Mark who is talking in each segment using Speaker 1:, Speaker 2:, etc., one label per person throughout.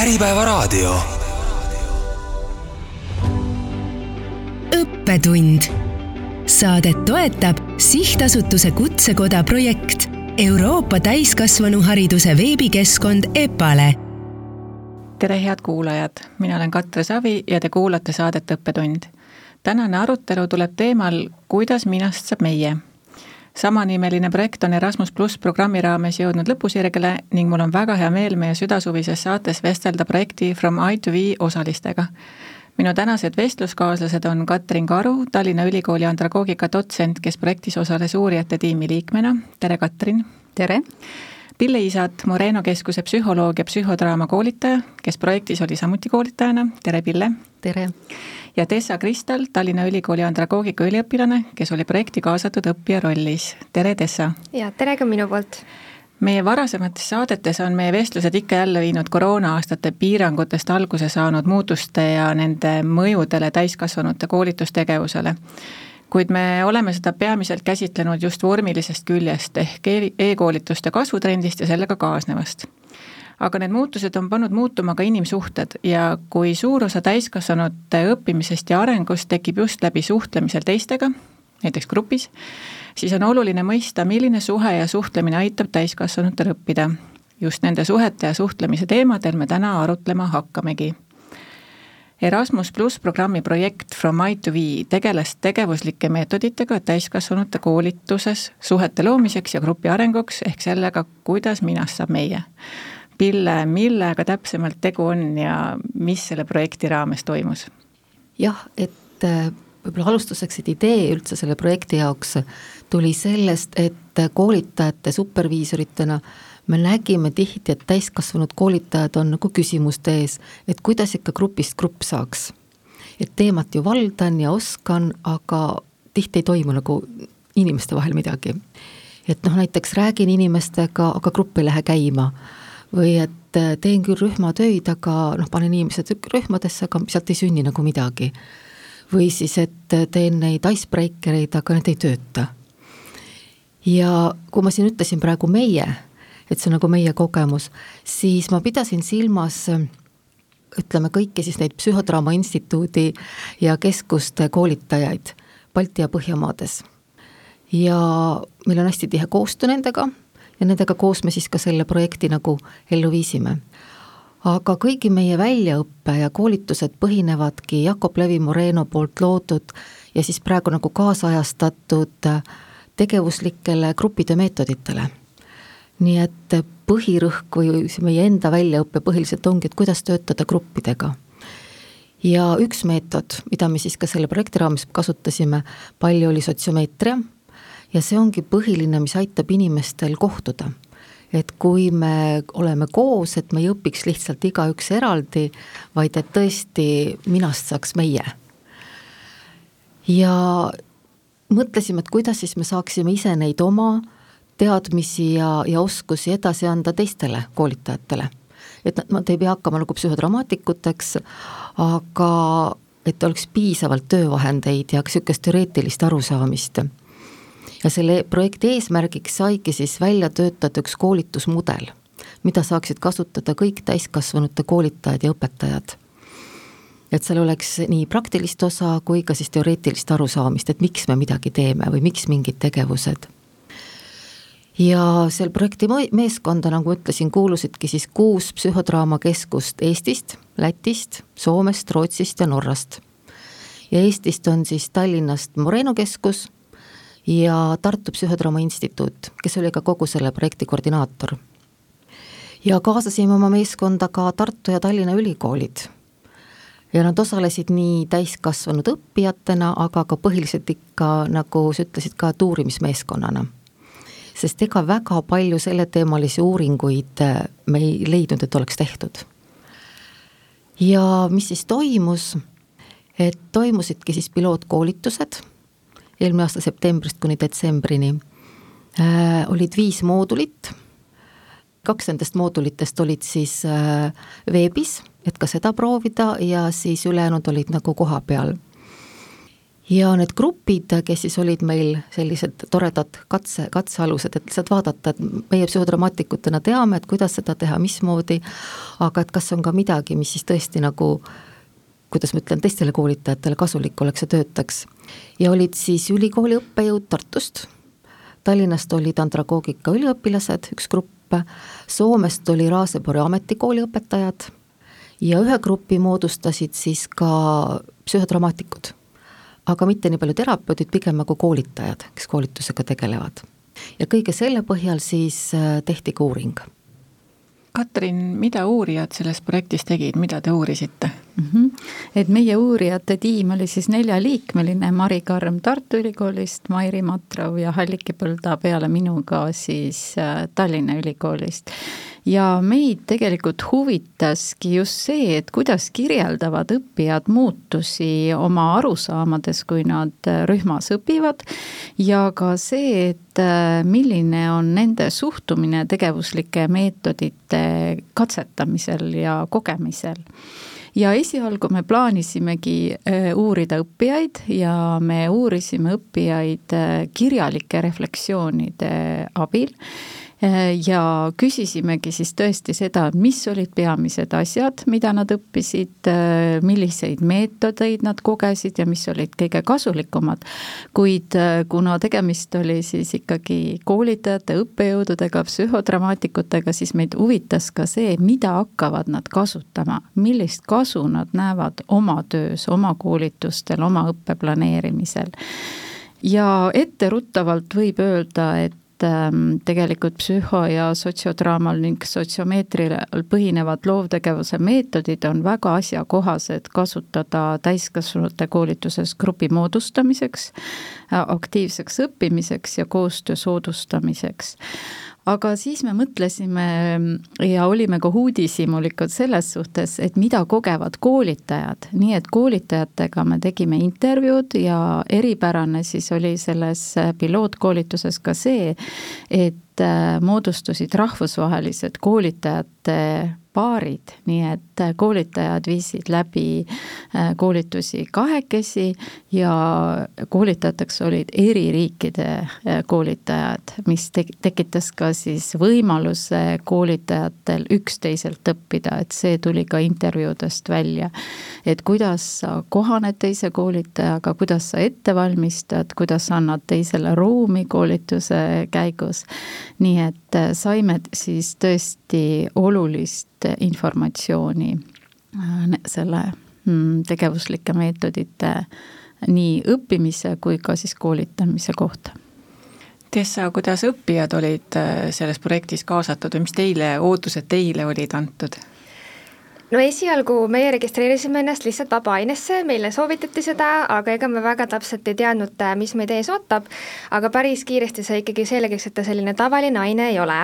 Speaker 1: Äripäevaraadio. õppetund. Saadet toetab sihtasutuse Kutsekoda projekt Euroopa täiskasvanuhariduse veebikeskkond EPALE.
Speaker 2: tere, head kuulajad, mina olen Katre Savi ja te kuulate saadet Õppetund. tänane arutelu tuleb teemal, kuidas minast saab meie samanimeline projekt on Erasmus pluss programmi raames jõudnud lõpusirgele ning mul on väga hea meel meie südasuvises saates vestelda projekti From I to V osalistega. minu tänased vestluskaaslased on Katrin Karu, Tallinna Ülikooli andragoogika dotsent, kes projektis osales uurijate tiimi liikmena, tere Katrin!
Speaker 3: tere!
Speaker 2: Pille Isat, Moreno keskuse psühholoog ja psühhodraama koolitaja, kes projektis oli samuti koolitajana, tere Pille!
Speaker 3: tere!
Speaker 2: Ja Tessa Kristal, Tallinna Ülikooli andragoogika üliõpilane, kes oli projekti kaasatud õppija rollis. tere, Tessa!
Speaker 4: ja tere ka minu poolt!
Speaker 2: meie varasemates saadetes on meie vestlused ikka jälle viinud koroona-aastate piirangutest alguse saanud muutuste ja nende mõjudele täiskasvanute koolitustegevusele. kuid me oleme seda peamiselt käsitlenud just vormilisest küljest ehk e-, e-koolituste kasvutrendist ja sellega kaasnevast aga need muutused on pannud muutuma ka inimsuhted ja kui suur osa täiskasvanute õppimisest ja arengust tekib just läbi suhtlemisel teistega, näiteks grupis, siis on oluline mõista, milline suhe ja suhtlemine aitab täiskasvanutel õppida. just nende suhete ja suhtlemise teemadel me täna arutlema hakkamegi. Erasmus pluss programmi projekt From I to V tegeles tegevuslike meetoditega täiskasvanute koolituses suhete loomiseks ja grupi arenguks ehk sellega, kuidas minast saab meie Pille, millega täpsemalt tegu on ja mis selle projekti raames toimus?
Speaker 3: jah, et äh, võib-olla alustuseks, et idee üldse selle projekti jaoks tuli sellest, et koolitajate superviisoritena me nägime tihti, et täiskasvanud koolitajad on nagu küsimuste ees, et kuidas ikka grupist grupp saaks. et teemat ju valdan ja oskan, aga tihti ei toimu nagu inimeste vahel midagi. et noh, näiteks räägin inimestega, aga grupp ei lähe käima või et äh, teen küll rühmatöid, aga noh, panen inimesed rühmadesse, aga sealt ei sünni nagu midagi. või siis, et äh, teen neid icebreaker eid, aga need ei tööta. ja kui ma siin ütlesin praegu meie, et see on nagu meie kogemus, siis ma pidasin silmas ütleme kõiki siis neid Psühhodraama Instituudi ja keskuste koolitajaid Balti ja Põhjamaades. ja meil on hästi tihe koostöö nendega ja nendega koos me siis ka selle projekti nagu ellu viisime. aga kõigi meie väljaõppe ja koolitused põhinevadki Jakob Levi Moreno poolt loodud ja siis praegu nagu kaasajastatud tegevuslikele grupitöö meetoditele. nii et põhirõhk või meie enda väljaõpe põhiliselt ongi, et kuidas töötada gruppidega ja üks meetod, mida me siis ka selle projekti raames kasutasime, palju oli sotsiomeetria ja see ongi põhiline, mis aitab inimestel kohtuda. et kui me oleme koos, et me ei õpiks lihtsalt igaüks eraldi, vaid et tõesti minast saaks meie. ja mõtlesime, et kuidas siis me saaksime ise neid oma teadmisi ja, ja oskusi edasi anda teistele koolitajatele. et nad, ei pea hakkama nagu psühhodramatikuteks, aga et oleks piisavalt töövahendeid ja niisugust teoreetilist arusaamist ja selle projekti eesmärgiks saigi siis välja töötada üks koolitusmudel, mida saaksid kasutada kõik täiskasvanute koolitajad ja õpetajad. et seal oleks nii praktilist osa kui ka siis teoreetilist arusaamist, et miks me midagi teeme või miks mingid tegevused ja seal projekti meeskonda, nagu ütlesin, kuulusidki siis kuus psühhodraamakeskust Eestist, Lätist, Soomest, Rootsist ja Norrast. ja Eestist on siis Tallinnast Moreno keskus, ja Tartu Psühhodraama Instituut, kes oli ka kogu selle projekti koordinaator. ja kaasasime oma meeskonda ka Tartu ja Tallinna ülikoolid. ja nad osalesid nii täiskasvanud õppijatena, aga ka põhiliselt ikka, nagu sa ütlesid, ka tuurimismeeskonnana. sest ega väga palju selleteemalisi uuringuid me ei leidnud, et oleks tehtud. ja mis siis toimus, et toimusidki siis pilootkoolitused eelmine aasta septembrist kuni detsembrini äh,, olid viis moodulit, kaks nendest moodulitest olid siis äh, veebis, et ka seda proovida ja siis ülejäänud olid nagu koha peal. ja need grupid, kes siis olid meil sellised toredad katse, katsealused, et lihtsalt vaadata, et meie psühhodramatikutena teame, et kuidas seda teha, mismoodi, aga et kas on ka midagi, mis siis tõesti nagu kuidas ma ütlen, teistele koolitajatele kasulik oleks ja töötaks. ja olid siis ülikooli õppejõud Tartust, Tallinnast olid andragoogika üliõpilased, üks grupp, Soomest oli Raasepori ametikooli õpetajad ja ühe grupi moodustasid siis ka psühhodramaatikud aga mitte nii palju terapeudid, pigem nagu koolitajad, kes koolitusega tegelevad. ja kõige selle põhjal siis äh, tehti ka uuring.
Speaker 2: Katrin, mida uurijad selles projektis tegid, mida te uurisite mm?
Speaker 4: -hmm. et meie uurijate tiim oli siis neljaliikmeline, Mari Karm Tartu Ülikoolist, Mairi Matrov ja Halliki Põlda peale minu ka siis äh, Tallinna Ülikoolist ja meid tegelikult huvitaski just see, et kuidas kirjeldavad õppijad muutusi oma arusaamades, kui nad rühmas õpivad ja ka see, et äh, milline on nende suhtumine tegevuslike meetodite katsetamisel ja kogemisel ja esialgu me plaanisimegi äh, uurida õppijaid ja me uurisime õppijaid äh, kirjalike refleksioonide abil ja küsisimegi siis tõesti seda, mis olid peamised asjad, mida nad õppisid, äh, milliseid meetodeid nad kogesid ja mis olid kõige kasulikumad. kuid äh, kuna tegemist oli siis ikkagi koolitajate, õppejõududega, psühhodramatikutega, siis meid huvitas ka see, mida hakkavad nad kasutama, millist kasu nad näevad oma töös, oma koolitustel, oma õppe planeerimisel ja etteruttavalt võib öelda, et Ähm, tegelikult psühho- ja sotsiodraamal ning sotsiomeetril põhinevad loovtegevuse meetodid on väga asjakohased kasutada täiskasvanute koolituses grupi moodustamiseks, aktiivseks õppimiseks ja koostöö soodustamiseks aga siis me mõtlesime ja olime ka uudishimulikud selles suhtes, et mida kogevad koolitajad, nii et koolitajatega me tegime intervjuud ja eripärane siis oli selles pilootkoolituses ka see, et äh, moodustusid rahvusvahelised koolitajate paarid, nii et koolitajad viisid läbi äh, koolitusi kahekesi ja koolitajateks olid eri riikide äh, koolitajad, mis te tekitas ka siis võimaluse koolitajatel üksteiselt õppida, et see tuli ka intervjuudest välja. et kuidas sa kohaned teise koolitajaga, kuidas sa ette valmistad, kuidas annad teisele ruumi koolituse käigus. nii et äh, saime siis tõesti olulist informatsiooni äh, selle mm, tegevuslike meetodite nii õppimise kui ka siis koolitamise kohta.
Speaker 2: Tessa, kuidas õppijad olid äh, selles projektis kaasatud või mis teile, ootused teile olid antud?
Speaker 5: No esialgu meie registreerisime ennast lihtsalt vaba ainesse, meile soovitati seda, aga ega me väga täpselt ei teadnud, äh, mis meid ees ootab, aga päris kiiresti sai ikkagi selgeks, et ta selline tavaline aine ei ole.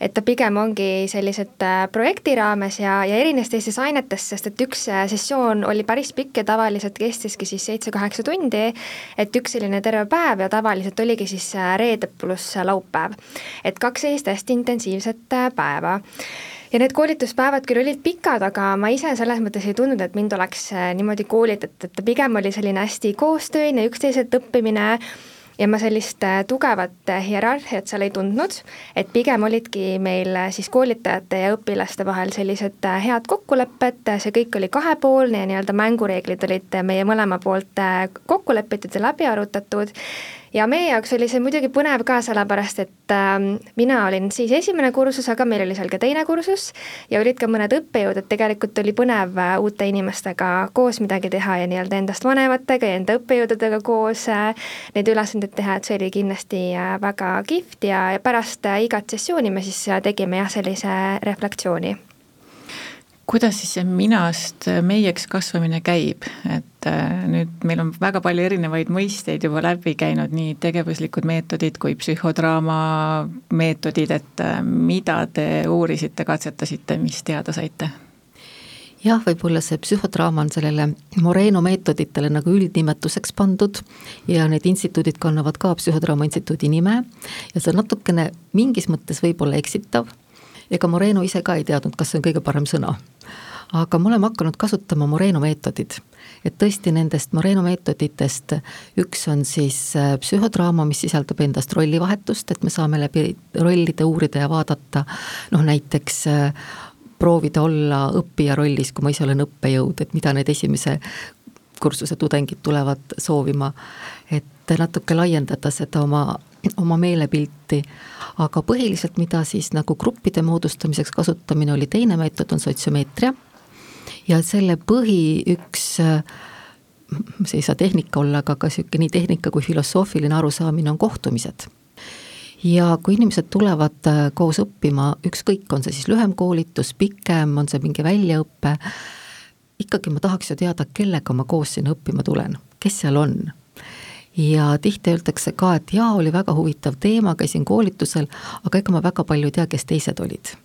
Speaker 5: et ta pigem ongi sellised äh, projekti raames ja, ja erines teistest ainetest, sest et üks äh, sessioon oli päris pikk ja tavaliselt kestiski siis seitse-kaheksa tundi, et üks selline terve päev ja tavaliselt oligi siis reede pluss laupäev. et kaks sellist hästi intensiivset päeva ja need koolituspäevad küll olid pikad, aga ma ise selles mõttes ei tundnud, et mind oleks äh, niimoodi koolitatud, et pigem oli selline hästi koostöine, üksteiselt õppimine ja ma sellist äh, tugevat äh, hierarhiat seal ei tundnud, et pigem olidki meil siis koolitajate ja õpilaste vahel sellised head kokkulepped, see kõik oli kahepoolne ja nii-öelda mängureeglid olid meie mõlema poolt kokku lepitud ja läbi arutatud ja meie jaoks oli see muidugi põnev ka, sellepärast et äh, mina olin siis esimene kursus, aga meil oli seal ka teine kursus ja olid ka mõned õppejõud, et tegelikult oli põnev äh, uute inimestega koos midagi teha ja nii-öelda endast vanematega ja enda õppejõududega koos äh, neid ülesandeid teha, et see oli kindlasti äh, väga kihvt ja, ja pärast äh, igat sessiooni me siis äh, tegime jah, sellise reflektsiooni
Speaker 2: kuidas siis see minast meieks kasvamine käib, et äh, nüüd meil on väga palju erinevaid mõisteid juba läbi käinud, nii tegevuslikud meetodid kui psühhodraama meetodid, et äh, mida te uurisite, katsetasite, mis teada saite?
Speaker 3: jah, võib-olla see psühhodraama on sellele Moreno meetoditele nagu üldnimetuseks pandud ja need instituudid kannavad ka Psühhodraama Instituudi nime ja see on natukene mingis mõttes võib-olla eksitav ega Moreno ise ka ei teadnud, kas see on kõige parem sõna. aga me oleme hakanud kasutama Moreno meetodit et tõesti nendest Moreno meetoditest üks on siis äh, psühhodraama, mis sisaldab endast rollivahetust, et me saame läbi rollide uurida ja vaadata noh, näiteks äh, proovida olla õppija rollis, kui ma ise olen õppejõud, et mida need esimese kursuse tudengid tulevad soovima, et natuke laiendada seda oma, oma meelepilti, aga põhiliselt, mida siis nagu gruppide moodustamiseks kasutamine oli, teine meetod on sotsiomeetria ja selle põhi üks see ei saa tehnika olla, aga ka niisugune nii tehnika kui filosoofiline arusaamine on kohtumised. ja kui inimesed tulevad äh, koos õppima, ükskõik, on see siis lühem koolitus, pikem, on see mingi väljaõpe, ikkagi ma tahaks ju teada, kellega ma koos sinna õppima tulen, kes seal on. ja tihti öeldakse ka, et jaa, oli väga huvitav teema, käisin koolitusel, aga ega ma väga palju ei tea, kes teised olid.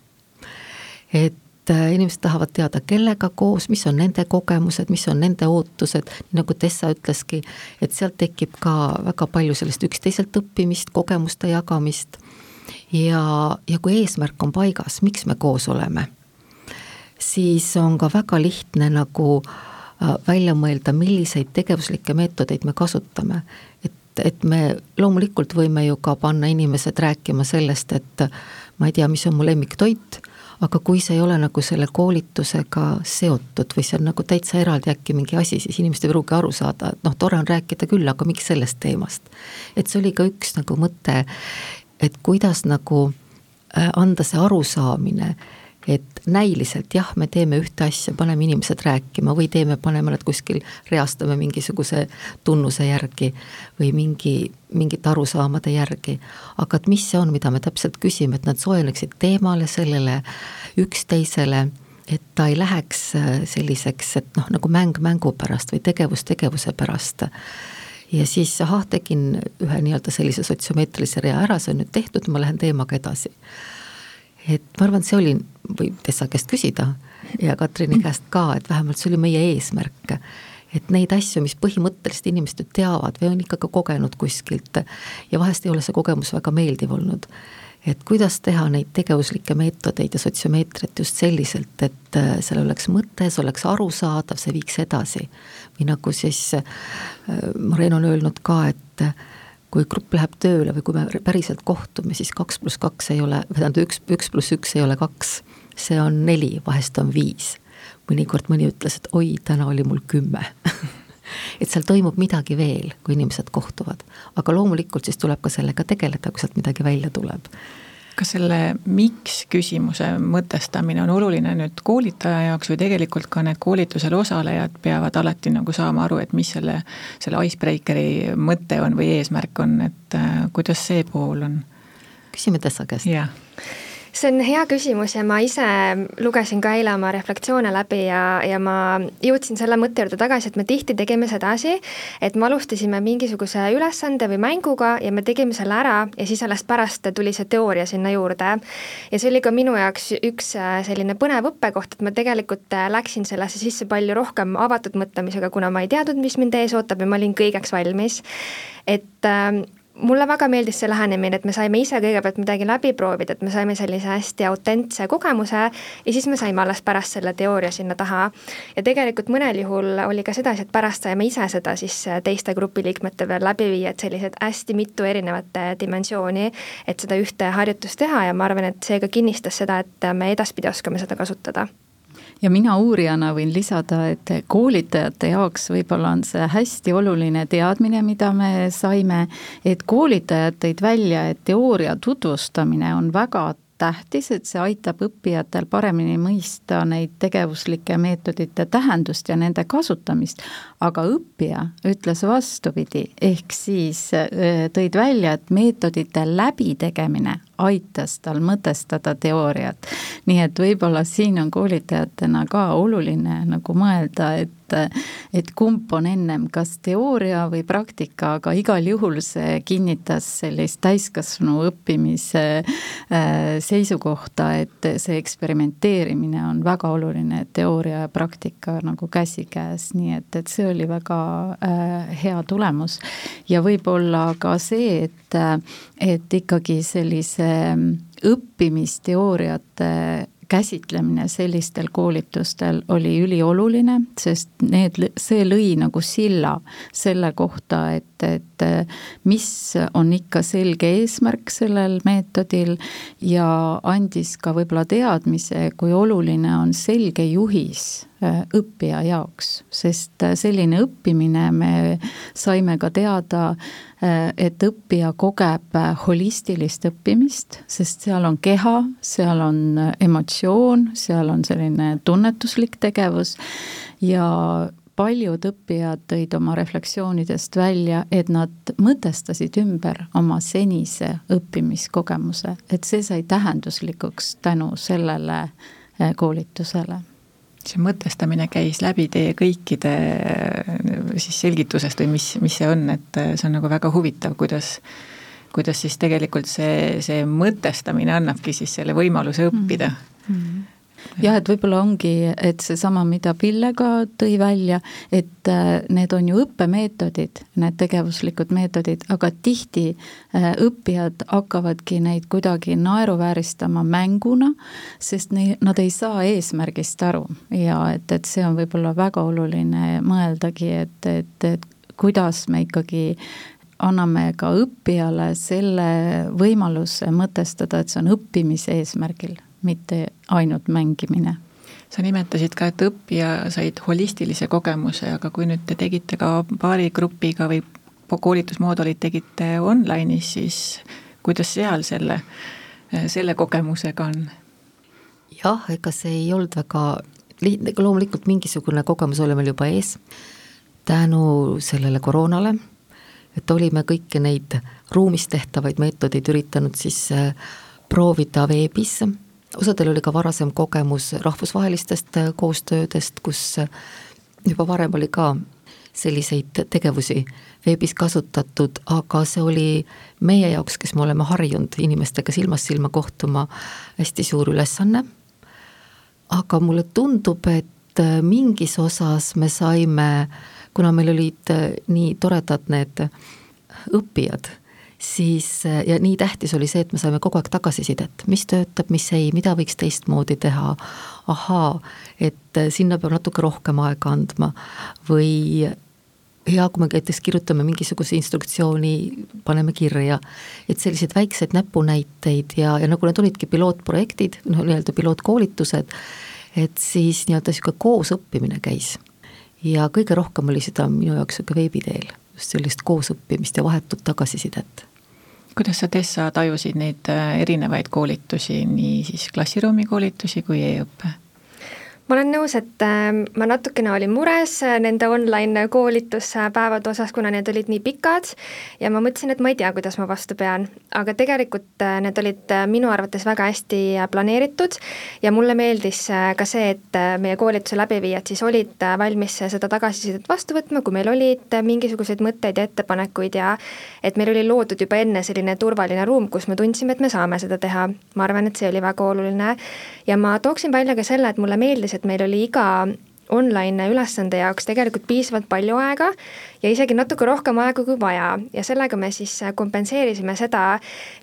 Speaker 3: et Äh, inimesed tahavad teada, kellega koos, mis on nende kogemused, mis on nende ootused, nagu Tessa ütleski, et sealt tekib ka väga palju sellist üksteiselt õppimist, kogemuste jagamist ja, ja kui eesmärk on paigas, miks me koos oleme, siis on ka väga lihtne nagu äh, välja mõelda, milliseid tegevuslikke meetodeid me kasutame. et, et me loomulikult võime ju ka panna inimesed rääkima sellest, et ma ei tea, mis on mu lemmiktoit aga kui see ei ole nagu selle koolitusega seotud või see on nagu täitsa eraldi äkki mingi asi, siis inimesed ei pruugi aru saada, et noh, tore on rääkida küll, aga miks sellest teemast. et see oli ka üks nagu mõte, et kuidas nagu äh, anda see arusaamine et näiliselt jah, me teeme ühte asja, paneme inimesed rääkima või teeme, paneme nad kuskil, reastame mingisuguse tunnuse järgi või mingi, mingite arusaamade järgi. aga et mis see on, mida me täpselt küsime, et nad soojuneksid teemale, sellele üksteisele, et ta ei läheks äh, selliseks, et noh, nagu mäng mängu pärast või tegevus tegevuse pärast ja siis ahah, tegin ühe nii-öelda sellise sotsiomeetrilise rea ära, see on nüüd tehtud, ma lähen teemaga edasi et ma arvan, et see oli, võib Tessa käest küsida ja Katrini käest ka, et vähemalt see oli meie eesmärk. et neid asju, mis põhimõtteliselt inimesed ju teavad või on ikkagi kogenud kuskilt ja vahest ei ole see kogemus väga meeldiv olnud. et kuidas teha neid tegevuslikke meetodeid ja sotsiomeetriat just selliselt, et seal oleks mõte, see oleks arusaadav, see viiks edasi. või nagu siis äh, Maren on öelnud ka, et kui grupp läheb tööle või kui me päriselt kohtume, siis kaks pluss kaks ei ole, tähendab üks, üks pluss üks ei ole kaks, see on neli, vahest on viis. mõnikord mõni ütles, et oi, täna oli mul kümme. Et seal toimub midagi veel, kui inimesed kohtuvad, aga loomulikult siis tuleb ka sellega tegeleda, kui sealt midagi välja tuleb
Speaker 2: kas selle miks küsimuse mõtestamine on oluline nüüd koolitaja jaoks või tegelikult ka need koolitusel osalejad peavad alati nagu saama aru, et mis selle, selle icebreakeri mõte on või eesmärk on, et äh, kuidas see pool on?
Speaker 3: küsime Tessa käest.
Speaker 2: jah
Speaker 5: see on hea küsimus ja ma ise lugesin ka eile oma refleksioone läbi ja, ja ma jõudsin selle mõtte juurde tagasi, et me tihti tegime sedasi, et me alustasime mingisuguse ülesande või mänguga ja me tegime selle ära ja siis alles pärast tuli see teooria sinna juurde. ja see oli ka minu jaoks üks äh, selline põnev õppekoht, et ma tegelikult äh, läksin sellesse sisse palju rohkem avatud mõtlemisega, kuna ma ei teadnud, mis mind ees ootab ja ma olin kõigeks valmis. et äh, mulle väga meeldis see lähenemine, et me saime ise kõigepealt midagi läbi proovida, et me saime sellise hästi autentse kogemuse ja siis me saime alles pärast selle teooria sinna taha. ja tegelikult mõnel juhul oli ka sedasi, et pärast saime ise seda siis teiste grupiliikmete veel läbi viia, et sellised hästi mitu erinevat dimensiooni, et seda ühte harjutust teha ja ma arvan, et see ka kinnistas seda, et me edaspidi oskame seda kasutada
Speaker 4: ja mina uurijana võin lisada, et koolitajate jaoks võib-olla on see hästi oluline teadmine, mida me saime, et koolitajad tõid välja, et teooria tutvustamine on väga tähtis, et see aitab õppijatel paremini mõista neid tegevuslike meetodite tähendust ja nende kasutamist. aga õppija ütles vastupidi, ehk siis tõid välja, et meetodite läbitegemine aitas tal mõtestada teooriat. nii et võib-olla siin on koolitajatena ka oluline nagu mõelda, et et kumb on ennem, kas teooria või praktika, aga igal juhul see kinnitas sellist täiskasvanu õppimise äh, seisukohta, et see eksperimenteerimine on väga oluline, teooria ja praktika nagu käsikäes, nii et, et see oli väga äh, hea tulemus. ja võib-olla ka see, et, et ikkagi sellise õppimisteooriate käsitlemine sellistel koolitustel oli ülioluline, sest need, see lõi nagu silla selle kohta, et, et mis on ikka selge eesmärk sellel meetodil ja andis ka võib-olla teadmise, kui oluline on selge juhis Äh, õppija jaoks, sest äh, selline õppimine, me saime ka teada, äh, et õppija kogeb holistilist õppimist, sest seal on keha, seal on emotsioon, seal on selline tunnetuslik tegevus ja paljud õppijad tõid oma refleksioonidest välja, et nad mõtestasid ümber oma senise õppimiskogemuse, et see sai tähenduslikuks tänu sellele koolitusele.
Speaker 2: See mõtestamine käis läbi teie kõikide siis selgitusest või mis, mis see on, et see on nagu väga huvitav, kuidas kuidas siis tegelikult see, see mõtestamine annabki siis selle võimaluse õppida. Mm. -hmm
Speaker 4: jah, et võib-olla ongi, et seesama, mida Pille ka tõi välja, et äh, need on ju õppemeetodid, need tegevuslikud meetodid, aga tihti äh, õppijad hakkavadki neid kuidagi naeruvääristama mänguna, sest nei-, nad ei saa eesmärgist aru. Ja et, et see on võib-olla väga oluline mõeldagi, et, et, et kuidas me ikkagi anname ka õppijale selle võimaluse mõtestada, et see on õppimise eesmärgil mitte ainult mängimine.
Speaker 2: sa nimetasid ka, et õppija said holistilise kogemuse, aga kui nüüd te tegite ka paari grupiga või koolitusmoodulid tegite online'is, siis kuidas seal selle, selle kogemusega on?
Speaker 3: jah, ega see ei olnud väga lihtne, loomulikult mingisugune kogemus oli meil juba ees tänu sellele koroonale, et olime kõiki neid ruumis tehtavaid meetodeid üritanud siis äh, proovida veebis osadel oli ka varasem kogemus rahvusvahelistest äh, koostöödest, kus äh, juba varem oli ka selliseid tegevusi veebis kasutatud, aga see oli meie jaoks, kes me oleme harjunud inimestega silmast silma kohtuma, hästi suur ülesanne. aga mulle tundub, et äh, mingis osas me saime, kuna meil olid nii toredad need õppijad siis ja nii tähtis oli see, et me saime kogu aeg tagasisidet, mis töötab, mis ei, mida võiks teistmoodi teha, ahaa, et sinna peab natuke rohkem aega andma. Või hea, kui me näiteks kirjutame mingisuguse instruktsiooni, paneme kirja, et selliseid väikseid näpunäiteid ja, ja nagu need olidki pilootprojektid, noh nii-öelda pilootkoolitused, et siis nii-öelda niisugune koosõppimine käis. Ja kõige rohkem oli seda minu jaoks niisugune veebi teel, just sellist koosõppimist ja vahetut tagasisidet
Speaker 2: kuidas sa, Tessa, tajusid neid äh, erinevaid koolitusi, nii siis klassiruumi koolitusi kui e-õppe?
Speaker 5: Ma olen nõus, et ähm, ma natukene olin mures äh, nende online koolituspäevade osas, kuna need olid nii pikad ja ma mõtlesin, et ma ei tea, kuidas ma vastu pean. aga tegelikult äh, need olid äh, minu arvates väga hästi planeeritud ja mulle meeldis ka see, et meie koolituse läbiviijad siis olid valmis seda tagasisidet vastu võtma, kui meil olid mingisuguseid mõtteid ja ettepanekuid ja et meil oli loodud juba enne selline turvaline ruum, kus me tundsime, et me saame seda teha. ma arvan, et see oli väga oluline ja ma tooksin välja ka selle, et mulle meeldis, et meil oli iga online ülesande jaoks tegelikult piisavalt palju aega ja isegi natuke rohkem aega kui vaja. Ja sellega me siis kompenseerisime seda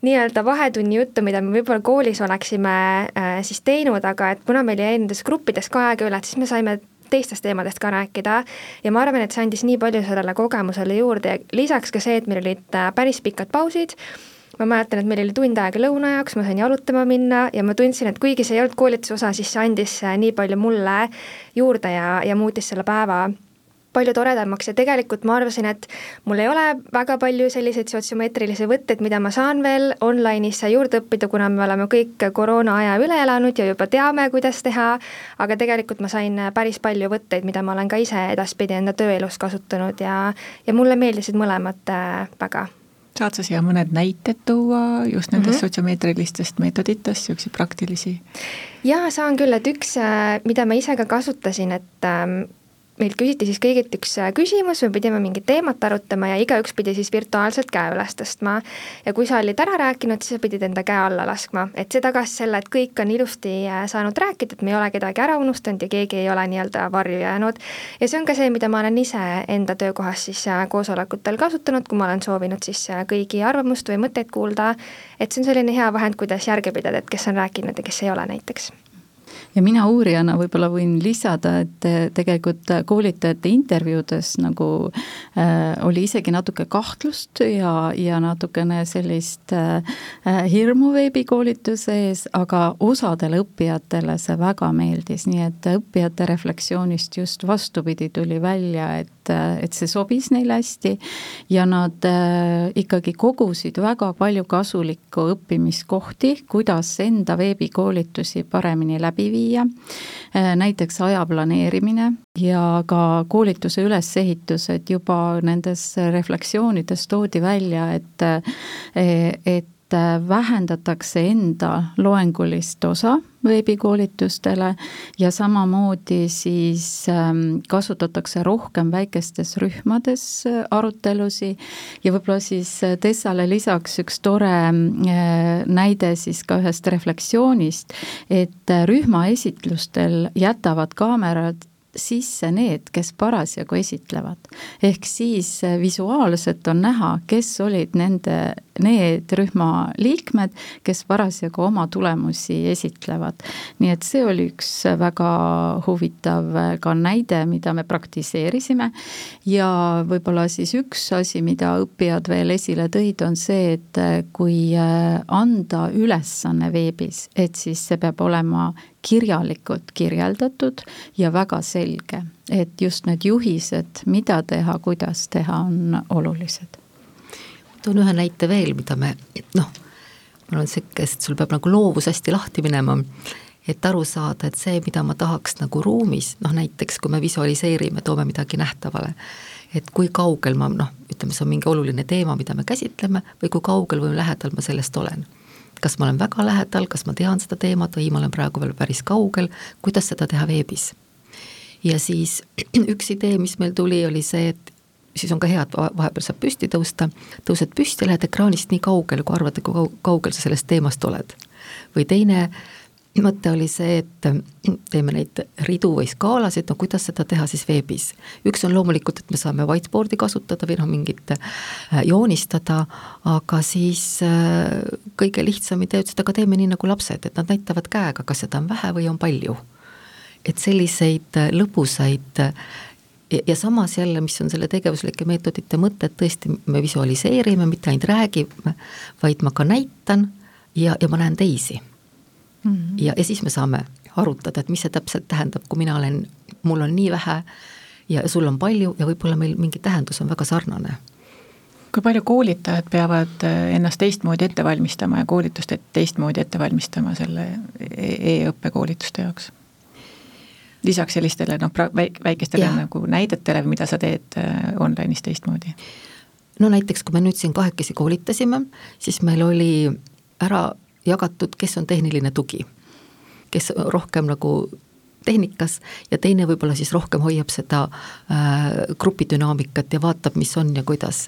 Speaker 5: nii-öelda vahetunni juttu, mida me võib-olla koolis oleksime äh, siis teinud, aga et kuna meil jäi nendes gruppides ka aega üle, et siis me saime teistest teemadest ka rääkida. Ja ma arvan, et see andis nii palju sellele kogemusele juurde. Ja lisaks ka see, et meil olid äh, päris pikad pausid ma mäletan, et meil oli tund aega lõuna jaoks, ma sain jalutama minna ja ma tundsin, et kuigi see ei olnud koolituse osa, siis see andis äh, nii palju mulle juurde ja, ja muutis selle päeva palju toredamaks. Ja tegelikult ma arvasin, et mul ei ole väga palju selliseid sotsiomeetrilisi võtteid, mida ma saan veel online'is juurde õppida, kuna me oleme kõik koroona aja üle elanud ja juba teame, kuidas teha, aga tegelikult ma sain päris palju võtteid, mida ma olen ka ise edaspidi enda tööelus kasutanud ja, ja mulle meeldisid mõlemad äh, väga
Speaker 2: saad sa siia mõned näited tuua just nendest mm -hmm. sotsiomeetrilistest meetoditest, niisuguseid praktilisi?
Speaker 5: jaa, saan küll, et üks, äh, mida ma ise ka kasutasin, et ähm, meilt küsiti siis kõigilt üks äh, küsimus, me pidime mingit teemat arutama ja igaüks pidi siis virtuaalselt käe üles tõstma. ja kui sa olid ära rääkinud, siis sa pidid enda käe alla laskma, et see tagas selle, et kõik on ilusti äh, saanud rääkida, et me ei ole kedagi ära unustanud ja keegi ei ole nii-öelda varju jäänud. ja see on ka see, mida ma olen ise enda töökohas siis äh, koosolekutel kasutanud, kui ma olen soovinud siis kõigi arvamust või mõtteid kuulda, et see on selline hea vahend, kuidas järge pidada, et kes on rääkinud ja kes ei ole näiteks
Speaker 4: ja mina uurijana võib-olla võin lisada, et tegelikult koolitajate intervjuudes nagu äh, oli isegi natuke kahtlust ja, ja natukene sellist äh, hirmu veebikoolituse ees, aga osadele õppijatele see väga meeldis, nii et õppijate refleksioonist just vastupidi tuli välja, et et see sobis neile hästi. Ja nad äh, ikkagi kogusid väga palju kasulikku õppimiskohti, kuidas enda veebikoolitusi paremini läbi viia, äh, näiteks aja planeerimine ja ka koolituse ülesehitused juba nendes refleksioonides toodi välja, et äh, et vähendatakse enda loengulist osa veebikoolitustele ja samamoodi siis ähm, kasutatakse rohkem väikestes rühmades äh, arutelusi ja võib-olla siis äh, Tessale lisaks üks tore äh, näide siis ka ühest refleksioonist, et rühmaesitlustel jätavad kaamerad sisse need, kes parasjagu esitlevad. ehk siis visuaalselt on näha, kes olid nende need rühma liikmed, kes parasjagu oma tulemusi esitlevad. nii et see oli üks väga huvitav ka näide, mida me praktiseerisime ja võib-olla siis üks asi, mida õppijad veel esile tõid, on see, et kui anda ülesanne veebis, et siis see peab olema kirjalikult kirjeldatud ja väga selge, et just need juhised, mida teha, kuidas teha, on olulised
Speaker 3: toon ühe näite veel, mida me noh, mul on sihuke, et sul peab nagu loovus hästi lahti minema, et aru saada, et see, mida ma tahaks nagu ruumis, noh näiteks kui me visualiseerime, toome midagi nähtavale, et kui kaugel ma noh, ütleme, see on mingi oluline teema, mida me käsitleme, või kui kaugel või lähedal ma sellest olen. kas ma olen väga lähedal, kas ma tean seda teemat või ma olen praegu veel päris kaugel, kuidas seda teha veebis? ja siis üks idee, mis meil tuli, oli see, et siis on ka hea, et vahepeal saab püsti tõusta, tõused püsti, lähed ekraanist nii kaugele, kui arvad, kui kaugel sa sellest teemast oled. või teine mõte oli see, et teeme neid ridu või skaalasid, no kuidas seda teha siis veebis. üks on loomulikult, et me saame whiteboard'i kasutada või noh, mingit äh, joonistada, aga siis äh, kõige lihtsam idee, ütles, et aga teeme nii nagu lapsed, et nad näitavad käega, kas seda on vähe või on palju. et selliseid äh, lõbusaid ja, ja samas jälle, mis on selle tegevuslike meetodite mõte, et tõesti me visualiseerime, mitte ainult räägime, vaid ma ka näitan ja, ja ma näen teisi mm. -hmm. ja, ja siis me saame arutada, et mis see täpselt tähendab, kui mina olen, mul on nii vähe ja sul on palju ja võib-olla meil mingi tähendus on väga sarnane
Speaker 2: kui palju koolitajad peavad äh, ennast teistmoodi ette valmistama ja koolitust teistmoodi ette valmistama selle e-, e-õppekoolituste jaoks? Lisaks sellistele noh, väikestele ja. nagu näidetele, mida sa teed äh, online'is teistmoodi?
Speaker 3: no näiteks, kui me nüüd siin kahekesi koolitasime, siis meil oli ära jagatud, kes on tehniline tugi, kes rohkem nagu tehnikas ja teine võib-olla siis rohkem hoiab seda äh, grupidünaamikat ja vaatab, mis on ja kuidas.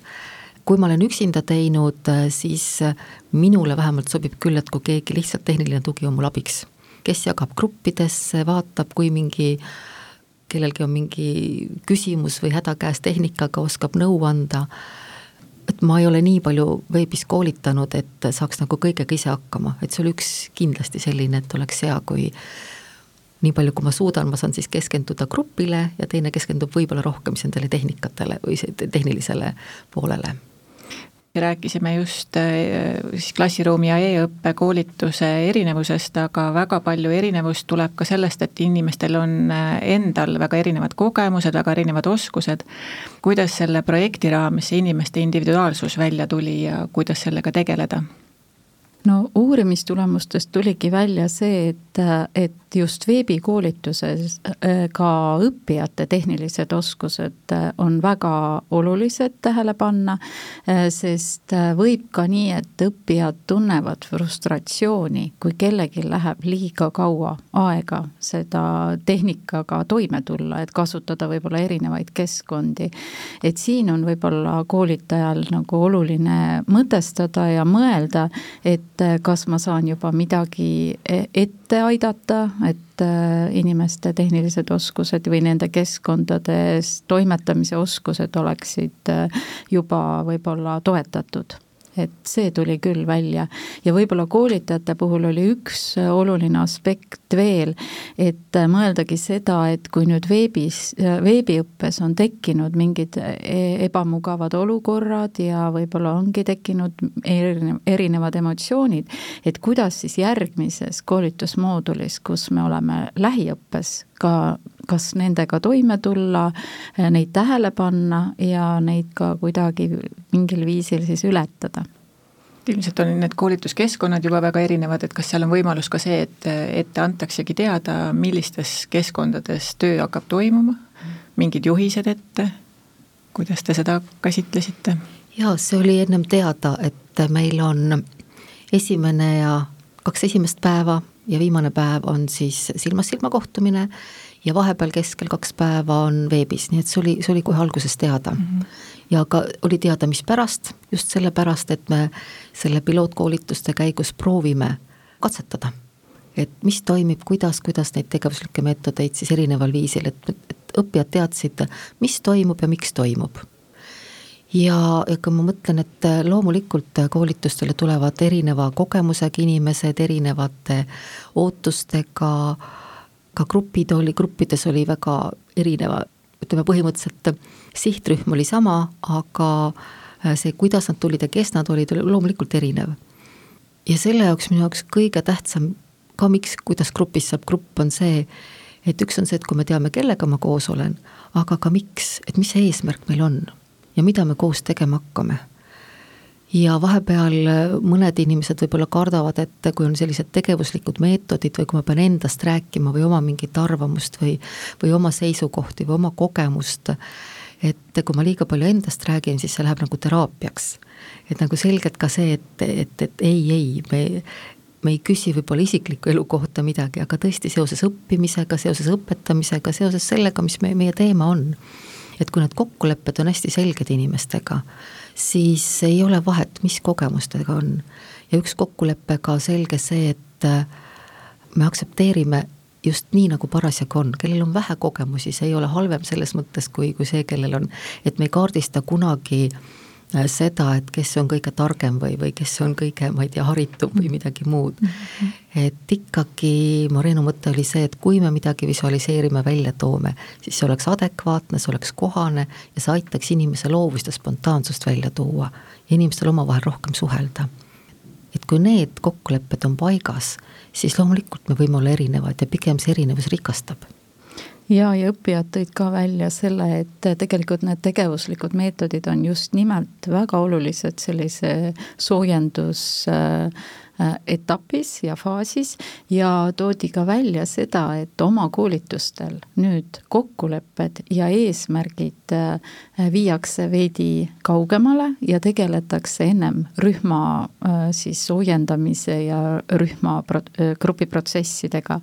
Speaker 3: kui ma olen üksinda teinud, äh, siis minule vähemalt sobib küll, et kui keegi lihtsalt tehniline tugi on mul abiks kes jagab gruppidesse, vaatab, kui mingi kellelgi on mingi küsimus või häda käes tehnikaga, oskab nõu anda, et ma ei ole nii palju veebis koolitanud, et saaks nagu kõigega ise hakkama, et see oli üks kindlasti selline, et oleks hea, kui nii palju, kui ma suudan, ma saan siis keskenduda grupile ja teine keskendub võib-olla rohkem siis nendele tehnikatele või tehnilisele poolele
Speaker 2: rääkisime just äh, siis klassiruumi ja e-õppe koolituse erinevusest, aga väga palju erinevust tuleb ka sellest, et inimestel on äh, endal väga erinevad kogemused, väga erinevad oskused. kuidas selle projekti raames see inimeste individuaalsus välja tuli ja kuidas sellega tegeleda?
Speaker 4: No uurimistulemustest tuligi välja see, et, et just veebikoolituses äh, ka õppijate tehnilised oskused äh, on väga olulised tähele panna, äh, sest võib ka nii, et õppijad tunnevad frustratsiooni, kui kellelgi läheb liiga kaua aega seda tehnikaga toime tulla, et kasutada võib-olla erinevaid keskkondi. et siin on võib-olla koolitajal nagu oluline mõtestada ja mõelda, et kas ma saan juba midagi e-, ette aidata, et äh, inimeste tehnilised oskused või nende keskkondades toimetamise oskused oleksid äh, juba võib-olla toetatud. Et see tuli küll välja. ja võib-olla koolitajate puhul oli üks oluline aspekt veel, et mõeldagi seda, et kui nüüd veebis, veebiõppes on tekkinud mingid e-, ebamugavad olukorrad ja võib-olla ongi tekkinud erinevad emotsioonid, et kuidas siis järgmises koolitusmoodulis, kus me oleme lähiõppes, ka kas nendega toime tulla, neid tähele panna ja neid ka kuidagi mingil viisil siis ületada.
Speaker 2: Ilmselt on need koolituskeskkonnad juba väga erinevad, et kas seal on võimalus ka see, et ette antaksegi teada, millistes keskkondades töö hakkab toimuma, mingid juhised ette, kuidas te seda käsitlesite?
Speaker 3: jaa, see oli ennem teada, et meil on esimene ja kaks esimest päeva ja viimane päev on siis silmast silma kohtumine ja vahepeal keskel kaks päeva on veebis, nii et see oli, see oli kohe alguses teada mm. -hmm. ja ka oli teada, mispärast, just sellepärast, et me selle pilootkoolituste käigus proovime katsetada. et mis toimib, kuidas, kuidas neid tegevuslikke meetodeid siis erineval viisil, et, et õppijad teadsid, mis toimub ja miks toimub ja, ja kui ma mõtlen, et loomulikult koolitustele tulevad erineva kogemusega inimesed, erinevate ootustega äh, ka grupid oli, gruppides oli väga erineva, ütleme põhimõtteliselt sihtrühm oli sama, aga äh, see, kuidas nad tulid ja kes nad olid, oli loomulikult erinev. ja selle jaoks minu jaoks kõige tähtsam ka miks, kuidas grupis saab grupp, on see, et üks on see, et kui me teame, kellega ma koos olen, aga ka miks, et mis see eesmärk meil on ja mida me koos tegema hakkame ja vahepeal äh, mõned inimesed võib-olla kardavad, et kui on sellised tegevuslikud meetodid või kui ma pean endast rääkima või oma mingit arvamust või, või oma seisukohti või oma kogemust, et kui ma liiga palju endast räägin, siis see läheb nagu teraapiaks. et nagu selgelt ka see, et, et, et ei, ei, me me ei küsi võib-olla isikliku elu kohta midagi, aga tõesti seoses õppimisega, seoses õpetamisega, seoses sellega, mis me, meie teema on. et kui need kokkulepped on hästi selged inimestega, siis ei ole vahet, mis kogemustega on. ja üks kokkulepe ka selge see, et äh, me aktsepteerime just nii, nagu parasjagu on, kellel on vähe kogemusi, see ei ole halvem selles mõttes, kui, kui see, kellel on, et me ei kaardista kunagi äh, seda, et kes on kõige targem või, või kes on kõige, ma ei tea, haritum või midagi muud. -hmm. et ikkagi Moreno mõte oli see, et kui me midagi visualiseerime, välja toome, siis see oleks adekvaatne, see oleks kohane ja see aitaks inimese loovust ja spontaansust välja tuua ja inimestel omavahel rohkem suhelda. et kui need kokkulepped on paigas, siis loomulikult me võime olla erinevad ja pigem see erinevus rikastab
Speaker 4: ja, ja õppijad tõid ka välja selle, et tegelikult need tegevuslikud meetodid on just nimelt väga olulised sellise soojendus äh, Äh, etapis ja faasis ja toodi ka välja seda, et oma koolitustel nüüd kokkulepped ja eesmärgid äh, viiakse veidi kaugemale ja tegeletakse ennem rühma äh, siis soojendamise ja rühma grupiprotsessidega.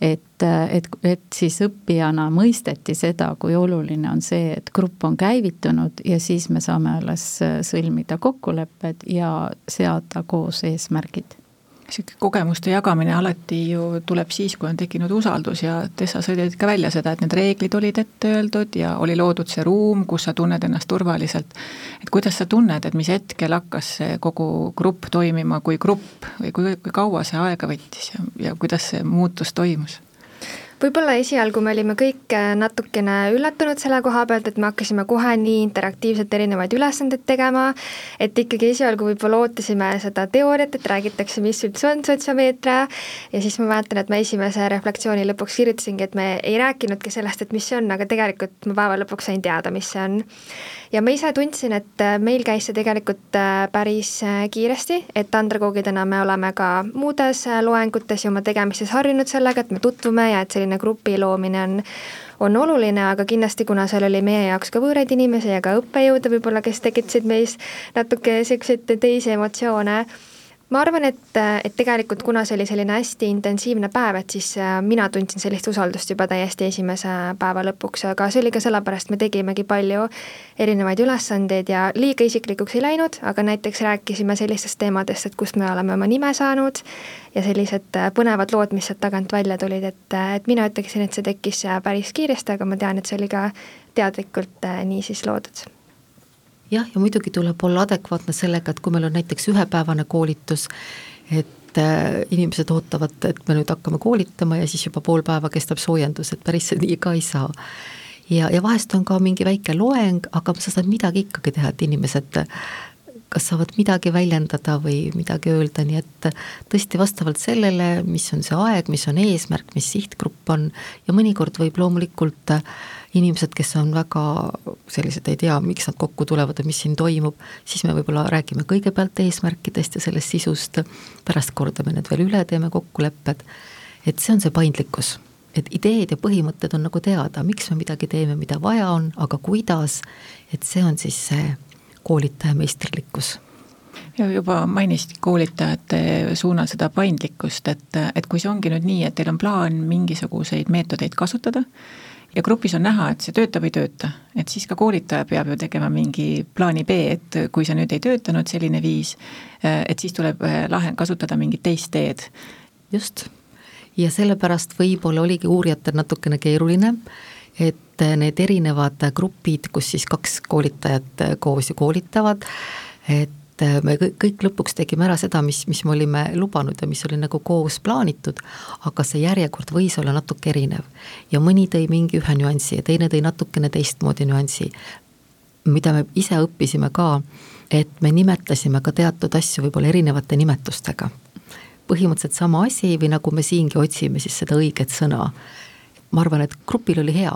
Speaker 4: et, et, et siis õppijana mõisteti seda, kui oluline on see, et grupp on käivitunud ja siis me saame alles sõlmida kokkulepped ja seada koos eesmärgid
Speaker 2: niisugune kogemuste jagamine alati ju tuleb siis, kui on tekkinud usaldus ja Tessa, sa tõid ka välja seda, et need reeglid olid ette öeldud ja oli loodud see ruum, kus sa tunned ennast turvaliselt. et kuidas sa tunned, et mis hetkel hakkas see kogu grupp toimima kui grupp või kui, kui kaua see aega võttis ja, ja kuidas see muutus toimus?
Speaker 5: Võib-olla esialgu me olime kõik äh, natukene üllatunud selle koha pealt, et me hakkasime kohe nii interaktiivselt erinevaid ülesandeid tegema, et ikkagi esialgu võib-olla ootasime seda teooriat, et räägitakse, mis üldse on sotsiomeetria, ja siis ma mäletan, et ma esimese refleksiooni lõpuks kirjutasingi, et me ei rääkinudki sellest, et mis see on, aga tegelikult ma päeva lõpuks sain teada, mis see on. Ja ma ise tundsin, et äh, meil käis see tegelikult äh, päris kiiresti, et andragoogidena me oleme ka muudes loengutes ja oma tegemistes harjunud sellega, et me tutvume ja et selline grupi loomine on on oluline, aga kindlasti, kuna seal oli meie jaoks ka võõraid inimesi ja ka õppejõude võib-olla, kes tekitasid meis natuke niisuguseid teisi emotsioone, ma arvan, et, et tegelikult kuna see oli selline hästi intensiivne päev, et siis äh, mina tundsin sellist usaldust juba täiesti esimese päeva lõpuks, aga see oli ka sellepärast, me tegimegi palju erinevaid ülesandeid ja liiga isiklikuks ei läinud, aga näiteks rääkisime sellistest teemadest, et kust me oleme oma nime saanud ja sellised äh, põnevad lood, mis sealt tagant välja tulid, et, äh, et mina ütleksin, et see tekkis päris kiiresti, aga ma tean, et see oli ka teadlikult nii siis loodud
Speaker 3: jah, ja muidugi tuleb olla adekvaatne sellega, et kui meil on näiteks ühepäevane koolitus, et äh, inimesed ootavad, et me nüüd hakkame koolitama ja siis juba pool päeva kestab soojendus, et päris nii ka ei saa. ja, ja vahest on ka mingi väike loeng, aga sa saad midagi ikkagi teha, et inimesed kas saavad midagi väljendada või midagi öelda, nii et tõesti vastavalt sellele, mis on see aeg, mis on eesmärk, mis sihtgrupp on ja mõnikord võib loomulikult inimesed, kes on väga sellised, ei tea, miks nad kokku tulevad ja mis siin toimub, siis me võib-olla räägime kõigepealt eesmärkidest ja sellest sisust, pärast kordame need veel üle, teeme kokkulepped, et see on see paindlikkus et ideed ja põhimõtted on nagu teada, miks me midagi teeme, mida vaja on, aga kuidas, et see on siis see koolitaja meisterlikkus
Speaker 2: ja juba mainisid koolitajate suunal seda paindlikkust, et, et kui see ongi nüüd nii, et teil on plaan mingisuguseid meetodeid kasutada ja grupis on näha, et see töötab, ei tööta, et siis ka koolitaja peab ju tegema mingi plaani B, et kui see nüüd ei töötanud, selline viis, et siis tuleb eh, lahe, kasutada mingit teist teed.
Speaker 3: just, ja sellepärast võib-olla oligi uurijatel natukene keeruline et need erinevad grupid, kus siis kaks koolitajat koos ju koolitavad, et me kõik lõpuks tegime ära seda, mis, mis me olime lubanud ja mis oli nagu koos plaanitud, aga see järjekord võis olla natuke erinev. ja mõni tõi mingi ühe nüansi ja teine tõi natukene teistmoodi nüansi, mida me ise õppisime ka, et me nimetasime ka teatud asju võib-olla erinevate nimetustega. põhimõtteliselt sama asi või nagu me siingi otsime siis seda õiget sõna ma arvan, et grupil oli hea,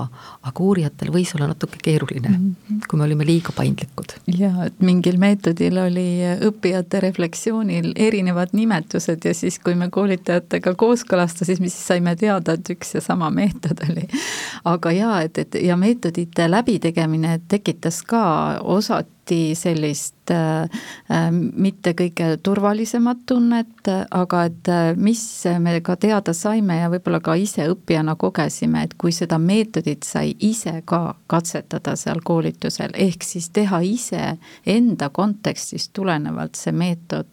Speaker 3: aga uurijatel võis olla natuke keeruline mm, -hmm. kui me olime liiga paindlikud.
Speaker 4: jaa, et mingil meetodil oli õppijate refleksioonil erinevad nimetused ja siis, kui me koolitajatega kooskõlastasime, siis saime teada, et üks ja sama meetod oli. aga jaa, et, et ja meetodite läbitegemine tekitas ka osati sellist äh, äh, mitte kõige turvalisemat tunnet, aga et äh, mis me ka teada saime ja võib-olla ka ise õppijana kogesime, et kui seda meetodit sai ise ka katsetada seal koolitusel, ehk siis teha ise enda kontekstist tulenevalt see meetod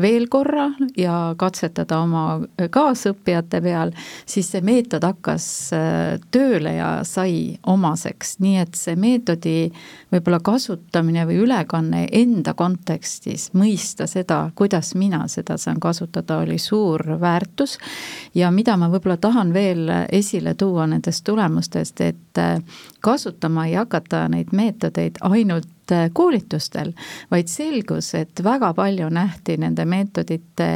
Speaker 4: veel korra ja katsetada oma kaasõppijate peal, siis see meetod hakkas äh, tööle ja sai omaseks, nii et see meetodi võib-olla kasutamine või ülekanne enda kontekstis, mõista seda, kuidas mina seda saan kasutada, oli suur väärtus. ja mida ma võib-olla tahan veel esile tuua nendest tulemustest, et äh, kasutama ei hakata neid meetodeid ainult Äh, koolitustel, vaid selgus, et väga palju nähti nende meetodite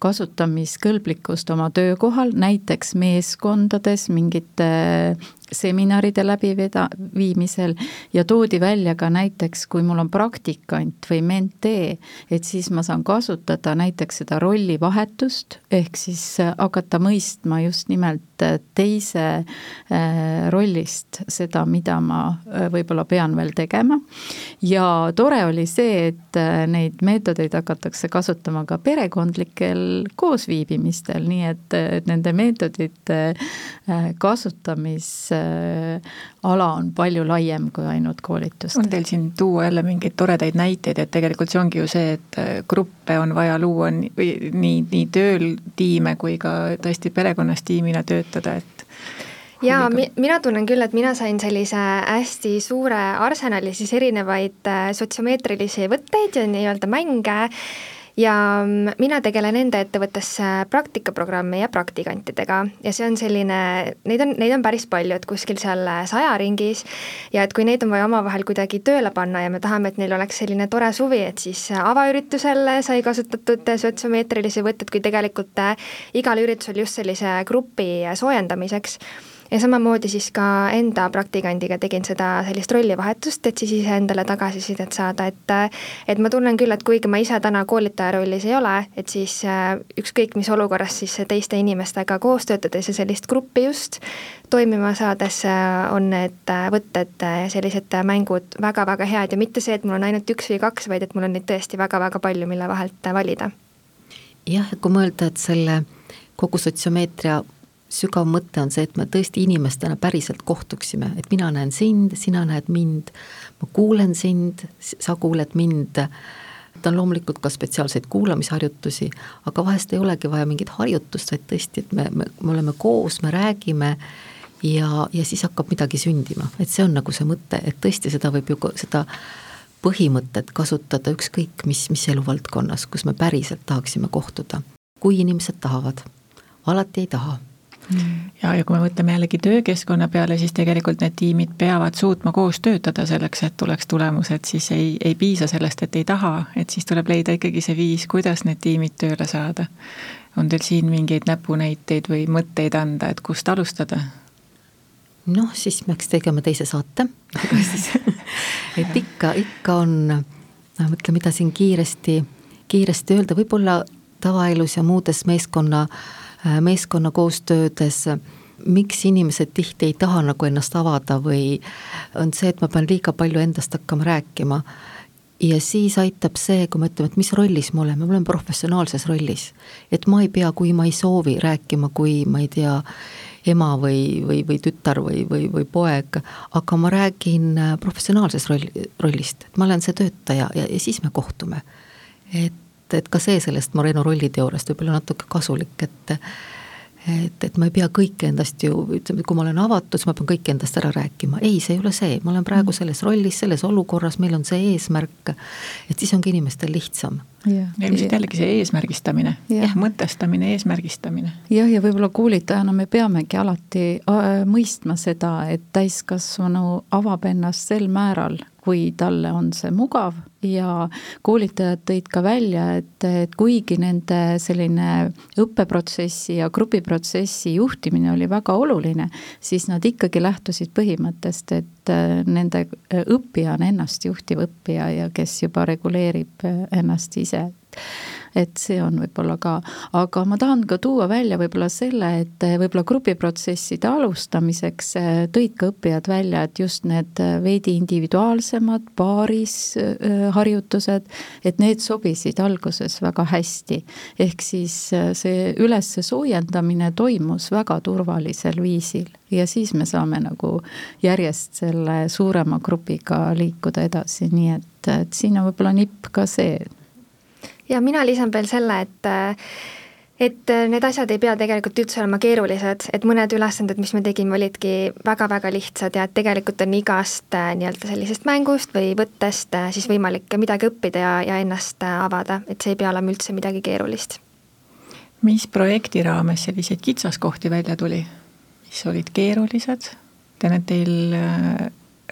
Speaker 4: kasutamiskõlblikkust oma töökohal, näiteks meeskondades mingite seminaride läbiveda-, viimisel ja toodi välja ka näiteks, kui mul on praktikant või mentee, et siis ma saan kasutada näiteks seda rollivahetust, ehk siis hakata mõistma just nimelt teise äh, rollist seda, mida ma äh, võib-olla pean veel tegema. ja tore oli see, et äh, neid meetodeid hakatakse kasutama ka perekondlikel koosviibimistel, nii et, et nende meetodite kasutamis Äh, ala on palju laiem kui ainult koolitust.
Speaker 2: on teil siin tuua jälle mingeid toredaid näiteid, et tegelikult see ongi ju see, et äh, gruppe on vaja luua nii, nii, nii tööl tiime kui ka tõesti perekonnas tiimina töötada, et
Speaker 5: jaa, mi-, mina tunnen küll, et mina sain sellise hästi suure arsenali siis erinevaid äh, sotsiomeetrilisi võtteid ja nii-öelda mänge ja mm, mina tegelen enda ettevõttes praktikaprogrammi ja praktikantidega. Ja see on selline, neid on, neid on päris palju, et kuskil seal saja ringis. Ja et kui neid on vaja omavahel kuidagi tööle panna ja me tahame, et neil oleks selline tore suvi, et siis avaüritusel sai kasutatud sotsiomeetrilisi võtteid, kui tegelikult igal üritusel just sellise grupi soojendamiseks ja samamoodi siis ka enda praktikandiga tegin seda sellist rollivahetust, et siis iseendale tagasisidet saada, et et ma tunnen küll, et kuigi ma ise täna koolitaja rollis ei ole, et siis äh, ükskõik mis olukorras siis teiste inimestega koos töötades ja sellist gruppi just toimima saades äh, on need äh, võtted sellised mängud väga-väga head ja mitte see, et mul on ainult üks või kaks, vaid et mul on neid tõesti väga-väga palju, mille vahelt valida.
Speaker 3: jah, kui mõelda, et selle kogu sotsiomeetria sügav mõte on see, et me tõesti inimestena päriselt kohtuksime, et mina näen sind, sina näed mind, ma kuulen sind, sa kuuled mind, ta on loomulikult ka spetsiaalseid kuulamisharjutusi, aga vahest ei olegi vaja mingit harjutust, vaid tõesti, et me, me, me oleme koos, me räägime ja, ja siis hakkab midagi sündima, et see on nagu see mõte, et tõesti seda võib ju, seda põhimõtet kasutada ükskõik mis, mis eluvaldkonnas, kus me päriselt tahaksime kohtuda, kui inimesed tahavad, alati ei taha
Speaker 2: ja, ja kui me mõtleme jällegi töökeskkonna peale, siis tegelikult need tiimid peavad suutma koos töötada selleks, et tuleks tulemused, siis ei, ei piisa sellest, et ei taha, et siis tuleb leida ikkagi see viis, kuidas need tiimid tööle saada. on teil siin mingeid näpunäiteid või mõtteid anda, et kust alustada?
Speaker 3: noh, siis peaks tegema teise saate et ikka, ikka on, ma mõtlen, mida siin kiiresti, kiiresti öelda, võib-olla tavaelus ja muudes meeskonna, meeskonna koostöödes miks inimesed tihti ei taha nagu ennast avada või on see, et ma pean liiga palju endast hakkama rääkima. ja siis aitab see, kui me ütleme, et mis rollis me oleme, me oleme professionaalses rollis. et ma ei pea, kui ma ei soovi rääkima, kui ma ei tea, ema või, või, või tütar või, või, või poeg, aga ma räägin äh, professionaalses roll, rollist, et ma olen see töötaja ja, ja siis me kohtume. et, et ka see sellest Moreno rolliteooriast võib olla natuke kasulik, et et, et ma ei pea kõike endast ju, ütleme, kui ma olen avatud, siis ma pean kõike endast ära rääkima, ei, see ei ole see, ma olen praegu mm. selles rollis, selles olukorras, meil on see eesmärk, et siis ongi inimestel lihtsam.
Speaker 2: Ja ilmselt jällegi see eesmärgistamine, mõtestamine, eesmärgistamine.
Speaker 4: jah, ja võib-olla koolitajana me peamegi alati äh, mõistma seda, et täiskasvanu avab ennast sel määral, kui talle on see mugav. Ja koolitajad tõid ka välja, et, et kuigi nende selline õppeprotsessi ja grupiprotsessi juhtimine oli väga oluline, siis nad ikkagi lähtusid põhimõttest, et äh, nende äh, õppija on ennast juhtiv õppija ja kes juba reguleerib ennast ise ise, et see on võib-olla ka, aga ma tahan ka tuua välja võib-olla selle, et võib-olla grupiprotsesside alustamiseks eh, tõid ka õppijad välja, et just need eh, veidi individuaalsemad paaris eh, harjutused, et need sobisid alguses väga hästi. ehk siis see üles soojendamine toimus väga turvalisel viisil ja siis me saame nagu järjest selle suurema grupiga liikuda edasi, nii et, et siin on võib-olla nipp ka see,
Speaker 5: ja mina lisan veel selle, et et need asjad ei pea tegelikult üldse olema keerulised, et mõned ülesanded, mis me tegime, olidki väga-väga lihtsad ja et tegelikult on igast äh, nii-öelda sellisest mängust või võttest äh, siis võimalik midagi õppida ja, ja ennast äh, avada, et see ei pea olema üldse midagi keerulist.
Speaker 2: mis projekti raames selliseid kitsaskohti välja tuli, mis olid keerulised? tean, et teil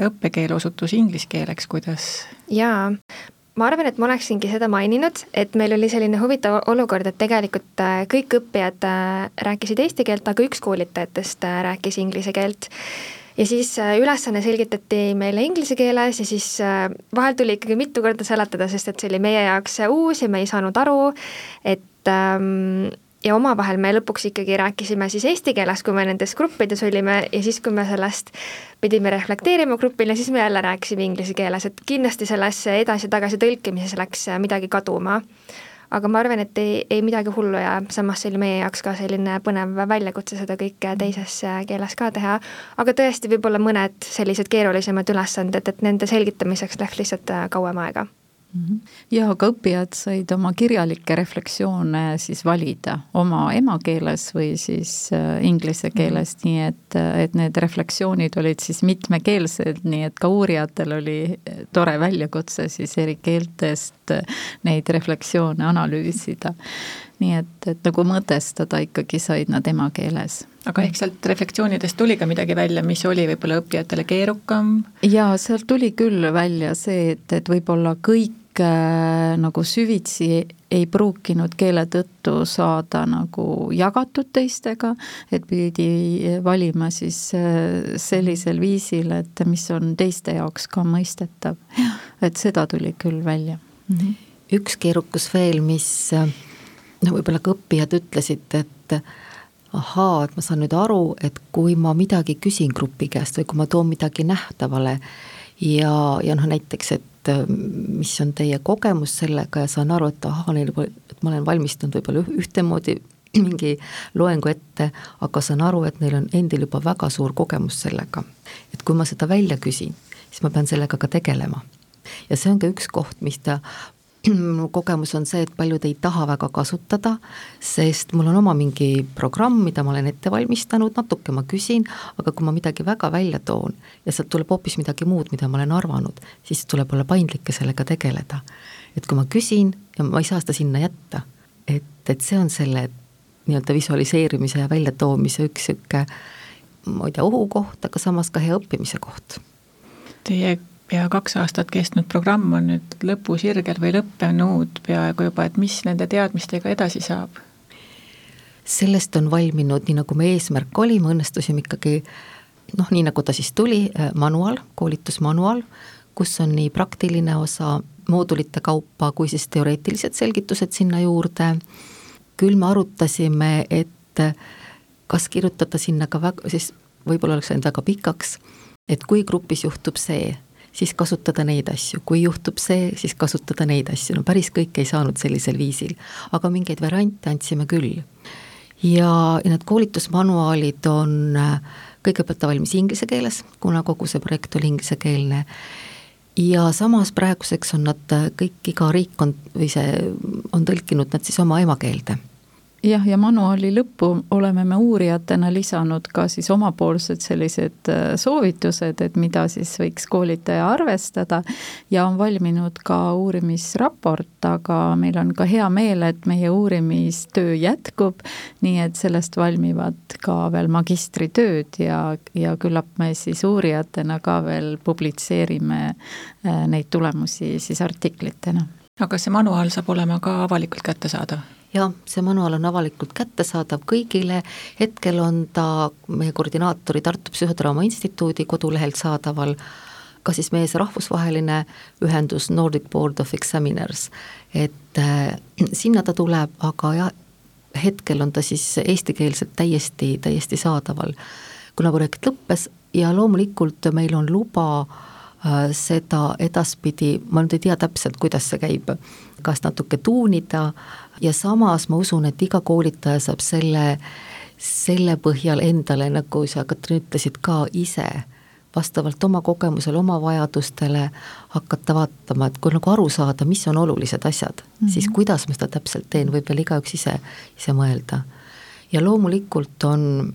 Speaker 2: õppekeel osutus inglise keeleks, kuidas?
Speaker 5: jaa, ma arvan, et ma oleksingi seda maininud, et meil oli selline huvitav olukord, et tegelikult äh, kõik õppijad äh, rääkisid eesti keelt, aga üks koolitajatest äh, rääkis inglise keelt. ja siis ülesanne selgitati meile inglise keeles ja siis vahel tuli ikkagi mitu korda seletada, sest et see oli meie jaoks uus ja me ei saanud aru, et ähm, ja omavahel me lõpuks ikkagi rääkisime siis eesti keeles, kui me nendes gruppides olime ja siis, kui me sellest pidime reflekteerima grupile, siis me jälle rääkisime inglise keeles, et kindlasti selles edasi-tagasi tõlkimises läks midagi kaduma. aga ma arvan, et ei, ei midagi hullu ja samas see oli meie jaoks ka selline põnev väljakutse seda kõike teises keeles ka teha, aga tõesti, võib-olla mõned sellised keerulisemad ülesanded, et nende selgitamiseks läks lihtsalt kauem aega.
Speaker 4: Ja ka õppijad said oma kirjalikke refleksioone siis valida oma emakeeles või siis äh, inglise keeles -hmm. nii et, et need refleksioonid olid siis mitmekeelsed, nii et ka uurijatel oli tore väljakutse siis eri keeltest neid refleksioone analüüsida. nii et, et nagu mõtestada ikkagi said nad emakeeles
Speaker 2: aga ehk sealt reflektsioonidest tuli ka midagi välja, mis oli võib-olla õppijatele keerukam?
Speaker 4: jaa, sealt tuli küll välja see, et, et võib-olla kõik äh, nagu süvitsi ei pruukinud keele tõttu saada nagu jagatud teistega, et pidi valima siis äh, sellisel viisil, et mis on teiste jaoks ka mõistetav. et seda tuli küll välja. -hmm.
Speaker 3: üks keerukus veel, mis no võib-olla ka õppijad ütlesid, et ahaa, et ma saan nüüd aru, et kui ma midagi küsin grupi käest või kui ma toon midagi nähtavale ja, ja noh, näiteks, et äh, mis on teie kogemus sellega ja saan aru, et ahaa, neil, et ma olen valmistanud võib-olla ühtemoodi mingi loengu ette, aga saan aru, et neil on endil juba väga suur kogemus sellega. et kui ma seda välja küsin, siis ma pean sellega ka tegelema. ja see on ka üks koht, mis ta mu kogemus on see, et paljud ei taha väga kasutada, sest mul on oma mingi programm, mida ma olen ette valmistanud, natuke ma küsin, aga kui ma midagi väga välja toon ja sealt tuleb hoopis midagi muud, mida ma olen arvanud, siis tuleb olla paindlik ja sellega tegeleda. et kui ma küsin ja ma ei saa seda sinna jätta, et, et see on selle nii-öelda visualiseerimise ja väljatoomise üks niisugune ma ei tea, ohukoht, aga samas ka hea õppimise koht.
Speaker 2: Teie pea kaks aastat kestnud programm on nüüd lõpusirgel või lõppenud peaaegu juba, et mis nende teadmistega edasi saab?
Speaker 3: sellest on valminud, nii nagu me eesmärk oli, me õnnestusime ikkagi noh, nii nagu ta siis tuli, äh, manual, koolitusmanual, kus on nii praktiline osa moodulite kaupa kui siis teoreetilised selgitused sinna juurde, küll me arutasime, et kas kirjutada sinna ka väga, siis võib-olla oleks läinud väga pikaks, et kui grupis juhtub see, siis kasutada neid asju, kui juhtub see, siis kasutada neid asju, no päris kõike ei saanud sellisel viisil, aga mingeid variante andsime küll. ja, ja need koolitusmanuaalid on kõigepealt ta valmis inglise keeles, kuna kogu see projekt oli inglisekeelne, ja samas praeguseks on nad kõik, iga riik on, või see, on tõlkinud nad siis oma emakeelde
Speaker 4: jah, ja manuaali lõppu oleme me uurijatena lisanud ka siis omapoolsed sellised äh, soovitused, et mida siis võiks koolitaja arvestada ja on valminud ka uurimisraport, aga meil on ka hea meel, et meie uurimistöö jätkub, nii et sellest valmivad ka veel magistritööd ja, ja küllap me siis uurijatena ka veel publitseerime äh, neid tulemusi siis artiklitena
Speaker 2: aga see manuaal saab olema ka avalikult kättesaadav?
Speaker 3: Jah, see manual on avalikult kättesaadav kõigile, hetkel on ta meie koordinaatori Tartu Psühhodraama Instituudi kodulehelt saadaval, ka siis meie see rahvusvaheline ühendus Nordic Board of Examiners, et äh, sinna ta tuleb, aga jah, hetkel on ta siis eestikeelselt täiesti, täiesti saadaval. kuna projekt lõppes ja loomulikult meil on luba äh, seda edaspidi, ma nüüd ei tea täpselt, kuidas see käib, kas natuke tuunida ja samas ma usun, et iga koolitaja saab selle, selle põhjal endale, nagu sa, Katrin, ütlesid ka ise, vastavalt oma kogemusele, oma vajadustele hakata vaatama, et kui nagu aru saada, mis on olulised asjad mm, -hmm. siis kuidas ma seda täpselt teen, võib veel igaüks ise, ise mõelda. ja loomulikult on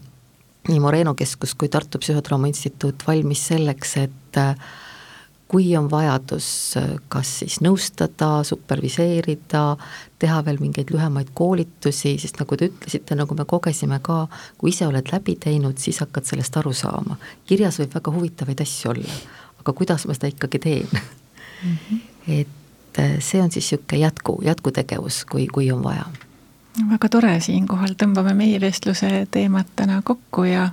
Speaker 3: nii Moreno keskus kui Tartu Psühhodraama Instituut valmis selleks, et äh, kui on vajadus kas siis nõustada, superviseerida, teha veel mingeid lühemaid koolitusi, sest nagu te ütlesite, nagu me kogesime ka, kui ise oled läbi teinud, siis hakkad sellest aru saama. kirjas võib väga huvitavaid asju olla, aga kuidas ma seda ikkagi teen mm? -hmm. et äh, see on siis niisugune jätku, jätkutegevus, kui, kui on vaja
Speaker 2: väga tore, siinkohal tõmbame meie vestluse teemad täna kokku ja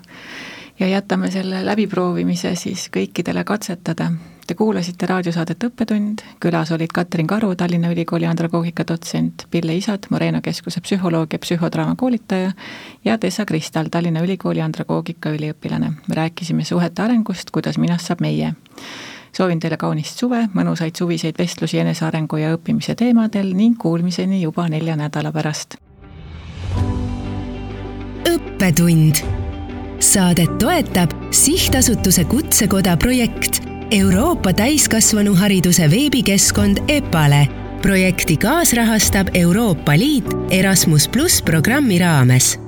Speaker 2: ja jätame selle läbiproovimise siis kõikidele katsetada. Te kuulasite raadiosaadet Õppetund, külas olid Katrin Karu, Tallinna Ülikooli andragoogika dotsent, Pille Isad, Moreno keskuse psühholoog ja psühhodraama koolitaja ja Tessa Kristal, Tallinna Ülikooli andragoogika üliõpilane. me rääkisime suhete arengust, kuidas minast saab meie. soovin teile kaunist suve, mõnusaid suviseid vestlusi enesearengu ja õppimise teemadel ning kuulmiseni juba nelja nädala pärast.
Speaker 1: õppetund saadet toetab sihtasutuse Kutsekoda projekt Euroopa täiskasvanuhariduse veebikeskkond EPALE. projekti kaasrahastab Euroopa Liit Erasmus pluss programmi raames